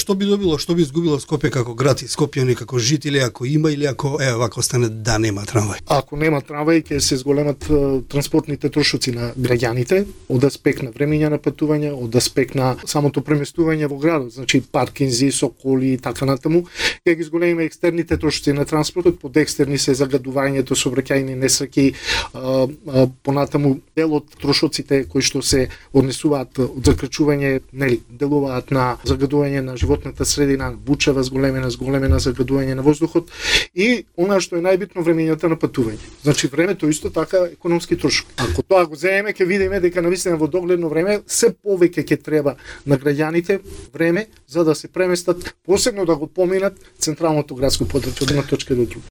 Што би добило, што би изгубило Скопје како град и Скопјани како жители ако има или ако е вако стане да нема трамвај? Ако нема трамвај ќе се зголемат транспортните трошоци на граѓаните од аспект на времење на патување, од аспект на самото преместување во градот, значи паркинзи со коли и така натаму, ќе ги зголемиме екстерните трошоци на транспортот, под екстерни се загадувањето, сообраќајни несреќи, понатаму дел од трошоците кои што се однесуваат од закрачување, нели, делуваат на загадување на живот животната средина, бучава зголемена, зголемена загадување на воздухот и она што е најбитно времењата на патување. Значи времето исто така економски трошок. Ако тоа го земеме, ќе видиме дека навистина во догледно време се повеќе ќе треба на граѓаните време за да се преместат, посебно да го поминат централното градско подрачје од една точка до друга.